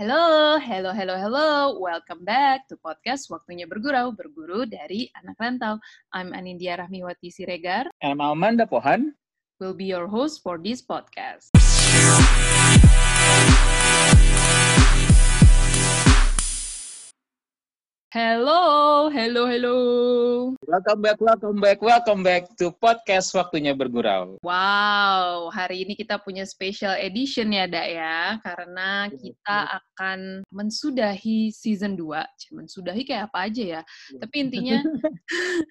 Hello, hello, hello, hello. Welcome back to podcast Waktunya Bergurau, berguru dari anak rantau. I'm Anindya Rahmiwati Siregar. And I'm Amanda Pohan. Will be your host for this podcast. Hello, hello, hello. Welcome back, welcome back, welcome back to podcast Waktunya Bergurau. Wow, hari ini kita punya special edition ya, Dak ya. Karena kita akan mensudahi season 2. Mensudahi kayak apa aja ya. Tapi intinya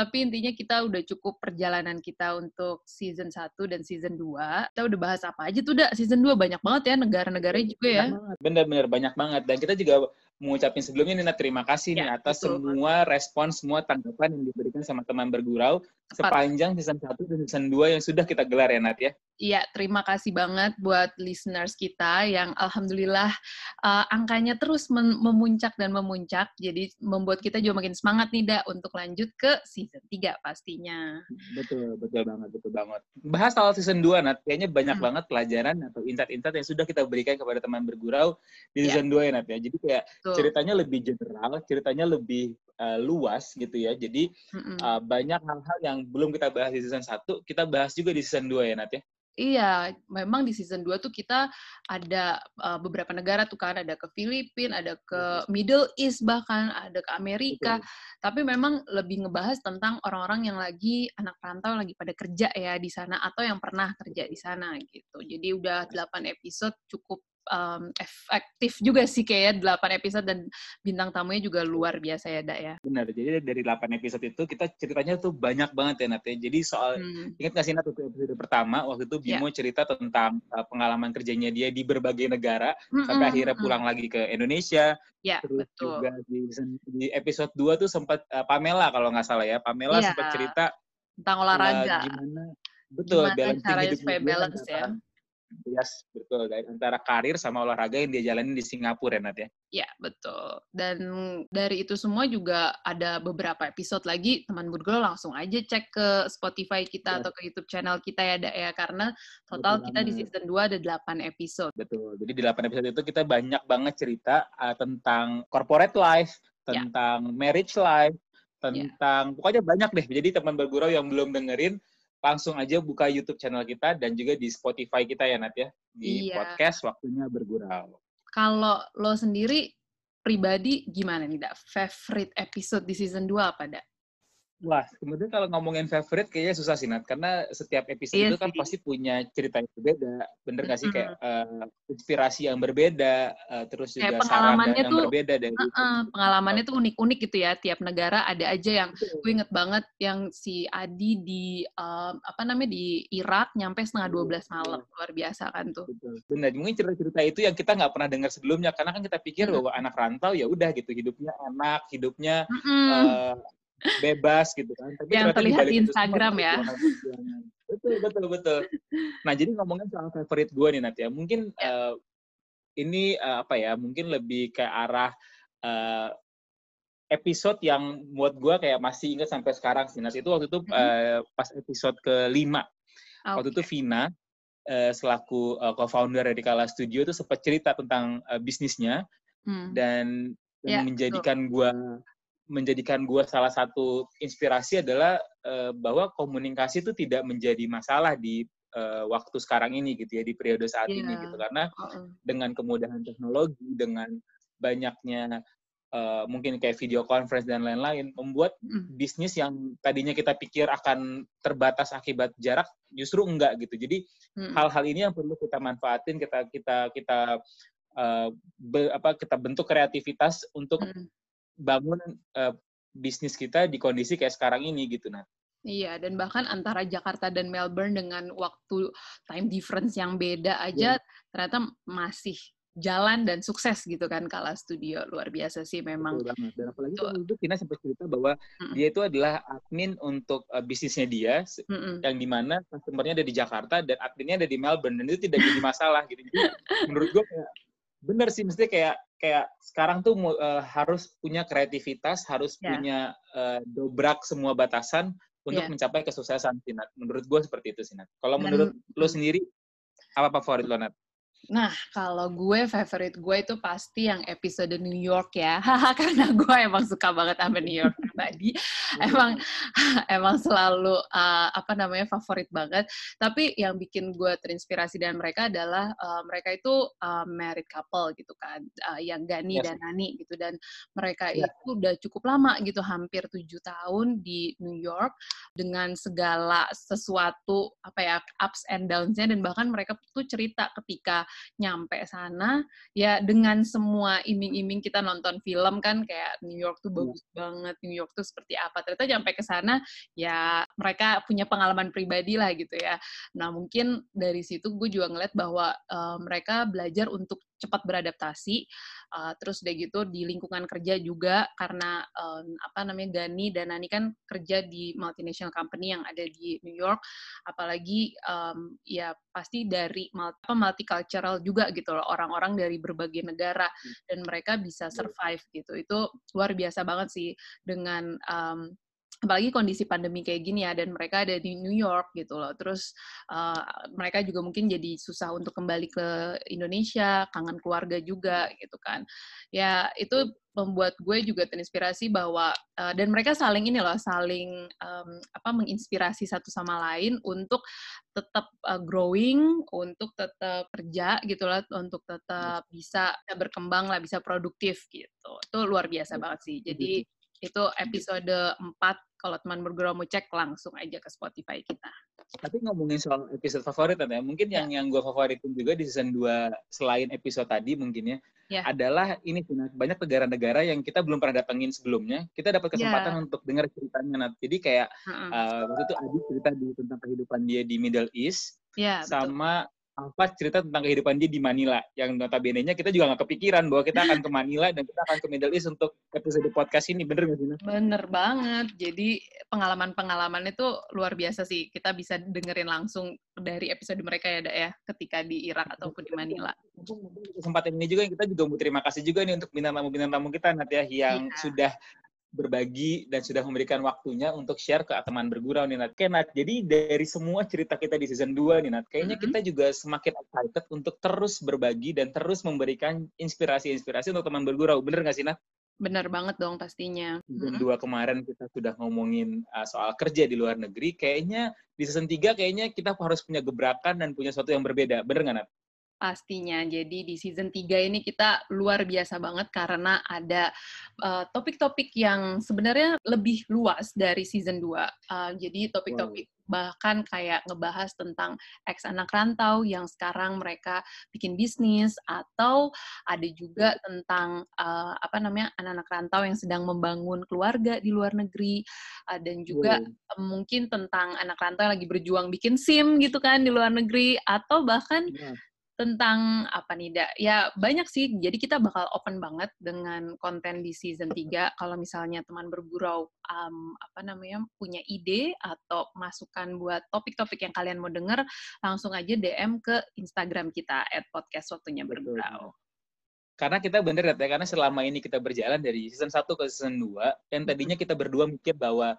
tapi intinya kita udah cukup perjalanan kita untuk season 1 dan season 2. Kita udah bahas apa aja tuh, Dak? Season 2 banyak banget ya negara-negaranya juga ya. Bener-bener banyak banget. Dan kita juga mengucapin sebelumnya Nina terima kasih ya, nih atas betul. semua respon, semua tanggapan yang diberikan sama teman bergurau. Sepanjang season 1 dan season 2 yang sudah kita gelar ya Nat ya. Iya, terima kasih banget buat listeners kita yang alhamdulillah uh, angkanya terus memuncak dan memuncak. Jadi membuat kita juga makin semangat nih, Dak, untuk lanjut ke season 3 pastinya. Betul, betul banget, betul banget. Bahas soal season 2, Nat. Kayaknya banyak hmm. banget pelajaran atau insight-insight yang sudah kita berikan kepada teman bergurau di iya. season ya. 2 ya, Nat ya. Jadi kayak betul. ceritanya lebih general, ceritanya lebih uh, luas gitu ya. Jadi mm -mm. Uh, banyak hal-hal yang belum kita bahas di season 1, kita bahas juga di season 2 ya, Nat ya. Iya, memang di season 2 tuh kita ada uh, beberapa negara tuh kan, ada ke Filipina, ada ke Middle East bahkan, ada ke Amerika. Betul. Tapi memang lebih ngebahas tentang orang-orang yang lagi anak rantau lagi pada kerja ya di sana atau yang pernah kerja di sana gitu. Jadi udah 8 episode cukup um, efektif juga sih kayak 8 episode dan bintang tamunya juga luar biasa ya, Dak ya. Benar. Jadi dari 8 episode itu kita ceritanya tuh banyak banget ya, Nat. Ya. Jadi soal hmm. ingat nggak sih Nat episode pertama waktu itu Bimo yeah. cerita tentang uh, pengalaman kerjanya dia di berbagai negara mm sampai akhirnya pulang lagi ke Indonesia. Ya, Terus betul. juga di, di episode 2 tuh sempat uh, Pamela kalau nggak salah ya. Pamela yeah. sempat cerita tentang olahraga. Uh, gimana betul gimana caranya supaya balance ya Yes, betul. Dari antara karir sama olahraga yang dia jalani di Singapura, Nat ya? Ya, betul. Dan dari itu semua juga ada beberapa episode lagi, teman Burgol langsung aja cek ke Spotify kita ya. atau ke YouTube channel kita ya, ya. Karena total betul kita banget. di season 2 ada 8 episode. Betul. Jadi di 8 episode itu kita banyak banget cerita uh, tentang corporate life, ya. tentang ya. marriage life, ya. tentang ya. pokoknya banyak deh. Jadi teman bergurau yang belum dengerin, langsung aja buka YouTube channel kita dan juga di Spotify kita ya Nat ya di iya. podcast waktunya bergurau. Kalau lo sendiri pribadi gimana nih Dak? Favorite episode di season 2 apa Dak? Wah, kemudian kalau ngomongin favorite kayaknya susah sih, Nat. Karena setiap episode iya itu kan pasti punya cerita yang berbeda. Bener gak sih? Mm -hmm. Kayak uh, inspirasi yang berbeda, uh, terus juga pengalamannya tuh, yang berbeda. Dari uh, uh, pengalamannya tuh unik-unik gitu ya. Tiap negara ada aja yang, gue inget banget yang si Adi di, uh, apa namanya, di Irak nyampe setengah 12 malam. Luar biasa kan tuh. Betul. Benar, mungkin cerita-cerita itu yang kita nggak pernah dengar sebelumnya. Karena kan kita pikir mm -hmm. bahwa anak rantau ya udah gitu, hidupnya enak, hidupnya mm -hmm. uh, bebas gitu kan. Tapi yang terlihat di Instagram ya. Betul, betul, betul. Nah, jadi ngomongin soal favorit gue nih nanti ya. Mungkin ya. Uh, ini uh, apa ya, mungkin lebih ke arah uh, episode yang buat gue kayak masih ingat sampai sekarang sih. Nah, itu waktu itu uh, pas episode kelima. Okay. Waktu itu Vina, uh, selaku uh, co-founder dari Kala Studio itu sempat cerita tentang uh, bisnisnya hmm. dan, dan yeah, menjadikan gue menjadikan gue salah satu inspirasi adalah uh, bahwa komunikasi itu tidak menjadi masalah di uh, waktu sekarang ini gitu ya di periode saat yeah. ini gitu karena uh -uh. dengan kemudahan teknologi dengan banyaknya uh, mungkin kayak video conference dan lain-lain membuat mm. bisnis yang tadinya kita pikir akan terbatas akibat jarak justru enggak gitu jadi hal-hal mm. ini yang perlu kita manfaatin kita kita kita uh, be, apa kita bentuk kreativitas untuk mm bangun uh, bisnis kita di kondisi kayak sekarang ini gitu nah. Iya, dan bahkan antara Jakarta dan Melbourne dengan waktu time difference yang beda aja yeah. ternyata masih jalan dan sukses gitu kan Kala Studio luar biasa sih memang. Betul banget. Dan apalagi itu, itu Tina sempat cerita bahwa mm dia itu adalah admin untuk uh, bisnisnya dia mm -mm. yang di mana customernya ada di Jakarta dan adminnya ada di Melbourne dan itu tidak jadi masalah gitu. Jadi menurut gue kayak bener sih mesti kayak kayak sekarang tuh uh, harus punya kreativitas, harus yeah. punya uh, dobrak semua batasan untuk yeah. mencapai kesuksesan Sinat. Menurut gue seperti itu Sinat. Kalau menurut lo sendiri apa favorit lo Nat? Nah, kalau gue favorite gue itu pasti yang episode New York ya. Karena gue emang suka banget sama New York pribadi. emang emang selalu uh, apa namanya favorit banget. Tapi yang bikin gue terinspirasi dari mereka adalah uh, mereka itu uh, married couple gitu kan, uh, yang Gani yes. dan Nani gitu dan mereka yeah. itu udah cukup lama gitu, hampir tujuh tahun di New York dengan segala sesuatu apa ya ups and downs-nya dan bahkan mereka tuh cerita ketika nyampe sana ya dengan semua iming-iming kita nonton film kan kayak New York tuh iya. bagus yeah. banget, New York tuh seperti apa. Ternyata nyampe ke sana ya mereka punya pengalaman pribadi lah gitu ya. Nah, mungkin dari situ gue juga ngeliat bahwa uh, mereka belajar untuk cepat beradaptasi. Uh, terus udah gitu di lingkungan kerja juga karena um, apa namanya Gani dan Nani kan kerja di multinational company yang ada di New York, apalagi um, ya pasti dari apa multicultural juga gitu loh orang-orang dari berbagai negara hmm. dan mereka bisa survive gitu. Itu luar biasa banget sih dengan um, apalagi kondisi pandemi kayak gini ya dan mereka ada di New York gitu loh. Terus uh, mereka juga mungkin jadi susah untuk kembali ke Indonesia kangen keluarga juga gitu kan. Ya itu membuat gue juga terinspirasi bahwa uh, dan mereka saling ini loh saling um, apa menginspirasi satu sama lain untuk tetap uh, growing untuk tetap kerja gitu loh untuk tetap bisa berkembang lah bisa produktif gitu. Itu luar biasa banget sih. Jadi itu episode 4 kalau teman bergurau mau cek langsung aja ke Spotify kita. Tapi ngomongin soal episode favorit ya, mungkin yang ya. yang gue favoritin juga di season 2 selain episode tadi mungkin ya, ya. adalah ini banyak negara-negara yang kita belum pernah datengin sebelumnya, kita dapat ya. kesempatan ya. untuk dengar ceritanya. Nah, jadi kayak uh -uh. uh, waktu itu Adi cerita di, tentang kehidupan dia di Middle East, ya, sama betul apa cerita tentang kehidupan dia di Manila yang notabene-nya kita juga nggak kepikiran bahwa kita akan ke Manila dan kita akan ke Middle East untuk episode podcast ini bener nggak sih? Bener banget jadi pengalaman-pengalaman itu luar biasa sih kita bisa dengerin langsung dari episode mereka ya Dak ya ketika di Irak ataupun di Manila. Kesempatan ini juga kita juga mau terima kasih juga nih untuk bintang tamu bintang tamu kita nanti ya yang yeah. sudah berbagi dan sudah memberikan waktunya untuk share ke teman bergurau nih Nat. Oke Nat, jadi dari semua cerita kita di season 2 nih Nat, kayaknya mm -hmm. kita juga semakin excited untuk terus berbagi dan terus memberikan inspirasi-inspirasi untuk teman bergurau. Bener nggak sih Nat? Bener banget dong pastinya. Season mm -hmm. 2 kemarin kita sudah ngomongin uh, soal kerja di luar negeri, kayaknya di season 3 kayaknya kita harus punya gebrakan dan punya sesuatu yang berbeda. Bener nggak Nat? Pastinya. Jadi di season 3 ini kita luar biasa banget karena ada uh, topik-topik yang sebenarnya lebih luas dari season 2. Uh, eh, jadi topik-topik wow. bahkan kayak ngebahas tentang ex anak rantau yang sekarang mereka bikin bisnis atau ada juga tentang uh, apa namanya anak-anak rantau yang sedang membangun keluarga di luar negeri uh, dan juga wow. mungkin tentang anak rantau yang lagi berjuang bikin SIM gitu kan di luar negeri atau bahkan yeah tentang apa nih, Da? Ya banyak sih. Jadi kita bakal open banget dengan konten di season 3. Kalau misalnya teman bergurau um, apa namanya punya ide atau masukan buat topik-topik yang kalian mau denger, langsung aja DM ke Instagram kita at podcast waktunya bergurau. Karena kita bener ya, karena selama ini kita berjalan dari season 1 ke season 2, yang tadinya kita berdua mikir bahwa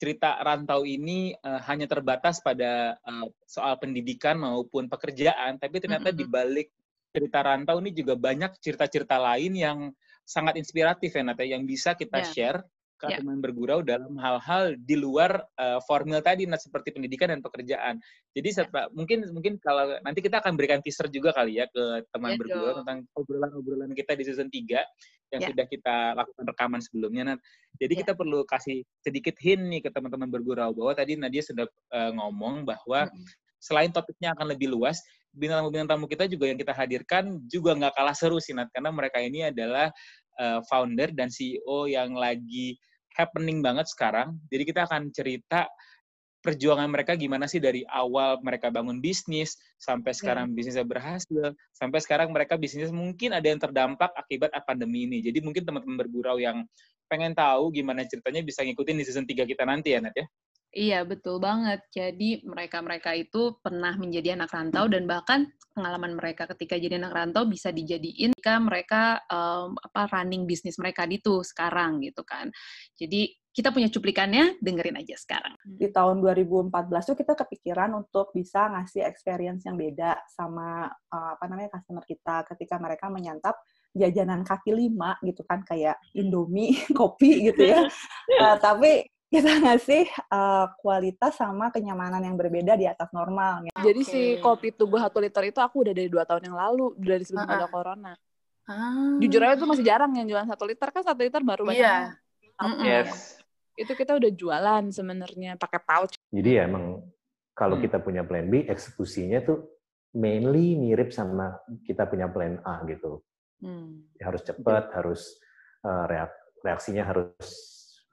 cerita rantau ini uh, hanya terbatas pada uh, soal pendidikan maupun pekerjaan, tapi ternyata mm -hmm. di balik cerita rantau ini juga banyak cerita-cerita lain yang sangat inspiratif ya Nata, yang bisa kita yeah. share ke yeah. teman bergurau dalam hal-hal di luar uh, formil tadi nah, seperti pendidikan dan pekerjaan. Jadi yeah. mungkin mungkin kalau nanti kita akan berikan teaser juga kali ya ke teman yeah, bergurau tentang obrolan-obrolan kita di season 3 yang yeah. sudah kita lakukan rekaman sebelumnya. Nah, jadi yeah. kita perlu kasih sedikit hint nih ke teman-teman bergurau bahwa tadi Nadia sudah uh, ngomong bahwa mm -hmm. selain topiknya akan lebih luas, bintang tamu-bintang tamu kita juga yang kita hadirkan juga nggak kalah seru sih Nat karena mereka ini adalah uh, founder dan CEO yang lagi happening banget sekarang. Jadi kita akan cerita perjuangan mereka gimana sih dari awal mereka bangun bisnis sampai sekarang yeah. bisnisnya berhasil sampai sekarang mereka bisnis mungkin ada yang terdampak akibat pandemi ini. Jadi mungkin teman-teman bergurau yang pengen tahu gimana ceritanya bisa ngikutin di season 3 kita nanti ya Nat ya. Iya, betul banget. Jadi mereka-mereka itu pernah menjadi anak rantau dan bahkan pengalaman mereka ketika jadi anak rantau bisa dijadiin ketika mereka um, apa running bisnis mereka itu sekarang gitu kan. Jadi kita punya cuplikannya, dengerin aja sekarang. Di tahun 2014 tuh kita kepikiran untuk bisa ngasih experience yang beda sama uh, apa namanya customer kita ketika mereka menyantap jajanan kaki lima gitu kan kayak Indomie, kopi gitu ya. uh, tapi kita ngasih uh, kualitas sama kenyamanan yang berbeda di atas normal. Jadi si kopi tubuh satu liter itu aku udah dari dua tahun yang lalu dari sebelum uh -uh. ada corona. Ah. Jujur aja tuh masih jarang yang jualan satu liter kan satu liter baru banyak. Iya. Yes itu kita udah jualan sebenarnya pakai pouch. Jadi ya emang kalau hmm. kita punya plan B, eksekusinya tuh mainly mirip sama kita punya plan A gitu. Hmm. Harus cepat, harus uh, reak reaksinya harus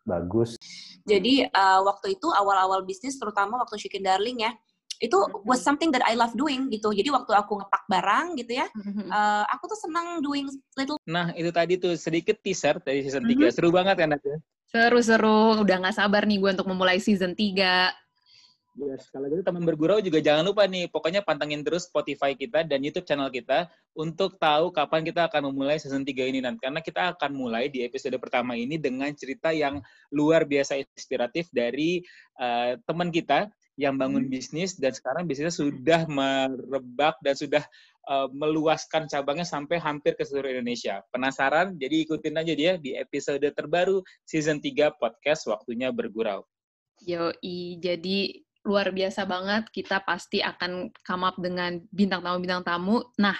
bagus. Jadi uh, waktu itu awal-awal bisnis, terutama waktu Chicken Darling ya, itu was something that I love doing gitu. Jadi waktu aku ngepak barang gitu ya, uh, aku tuh senang doing little. Nah itu tadi tuh sedikit teaser dari season 3. Mm -hmm. Seru banget kan Nadia? Seru-seru, udah nggak sabar nih gue untuk memulai season 3. Yes, kalau gitu teman bergurau juga jangan lupa nih, pokoknya pantengin terus Spotify kita dan YouTube channel kita untuk tahu kapan kita akan memulai season 3 ini nanti. Karena kita akan mulai di episode pertama ini dengan cerita yang luar biasa inspiratif dari uh, teman kita yang bangun hmm. bisnis dan sekarang bisnisnya sudah merebak dan sudah uh, meluaskan cabangnya sampai hampir ke seluruh Indonesia. Penasaran? Jadi ikutin aja dia di episode terbaru season 3 podcast Waktunya Bergurau. Yoi, jadi luar biasa banget. Kita pasti akan come up dengan bintang tamu-bintang tamu. Nah,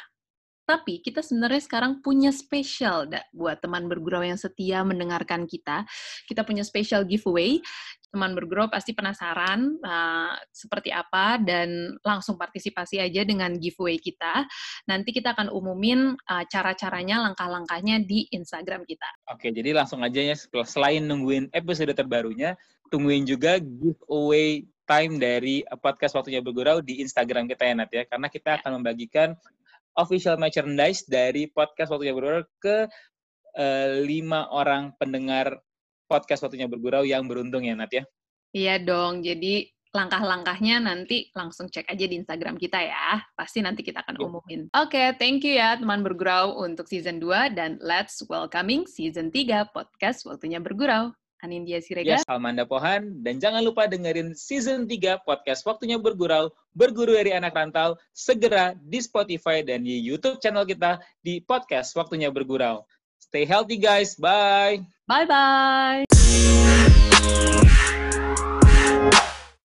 tapi kita sebenarnya sekarang punya spesial da, buat teman bergurau yang setia mendengarkan kita. Kita punya special giveaway. Teman bergurau pasti penasaran uh, seperti apa dan langsung partisipasi aja dengan giveaway kita. Nanti kita akan umumin uh, cara-caranya, langkah-langkahnya di Instagram kita. Oke, jadi langsung aja ya selain nungguin episode terbarunya, tungguin juga giveaway time dari podcast Waktunya Bergurau di Instagram kita ya Nat ya. Karena kita ya. akan membagikan official merchandise dari podcast Waktunya Bergurau ke uh, lima orang pendengar podcast Waktunya Bergurau yang beruntung ya, Nat ya? Iya dong, jadi langkah-langkahnya nanti langsung cek aja di Instagram kita ya. Pasti nanti kita akan umumin. Oke, okay, thank you ya teman bergurau untuk season 2 dan let's welcoming season 3 podcast Waktunya Bergurau. Anindya Siregar. Yes, Almanda Pohan. Dan jangan lupa dengerin season 3 podcast Waktunya Bergurau, Berguru dari Anak Rantau, segera di Spotify dan di YouTube channel kita di podcast Waktunya Bergurau. Stay healthy guys. Bye. Bye-bye.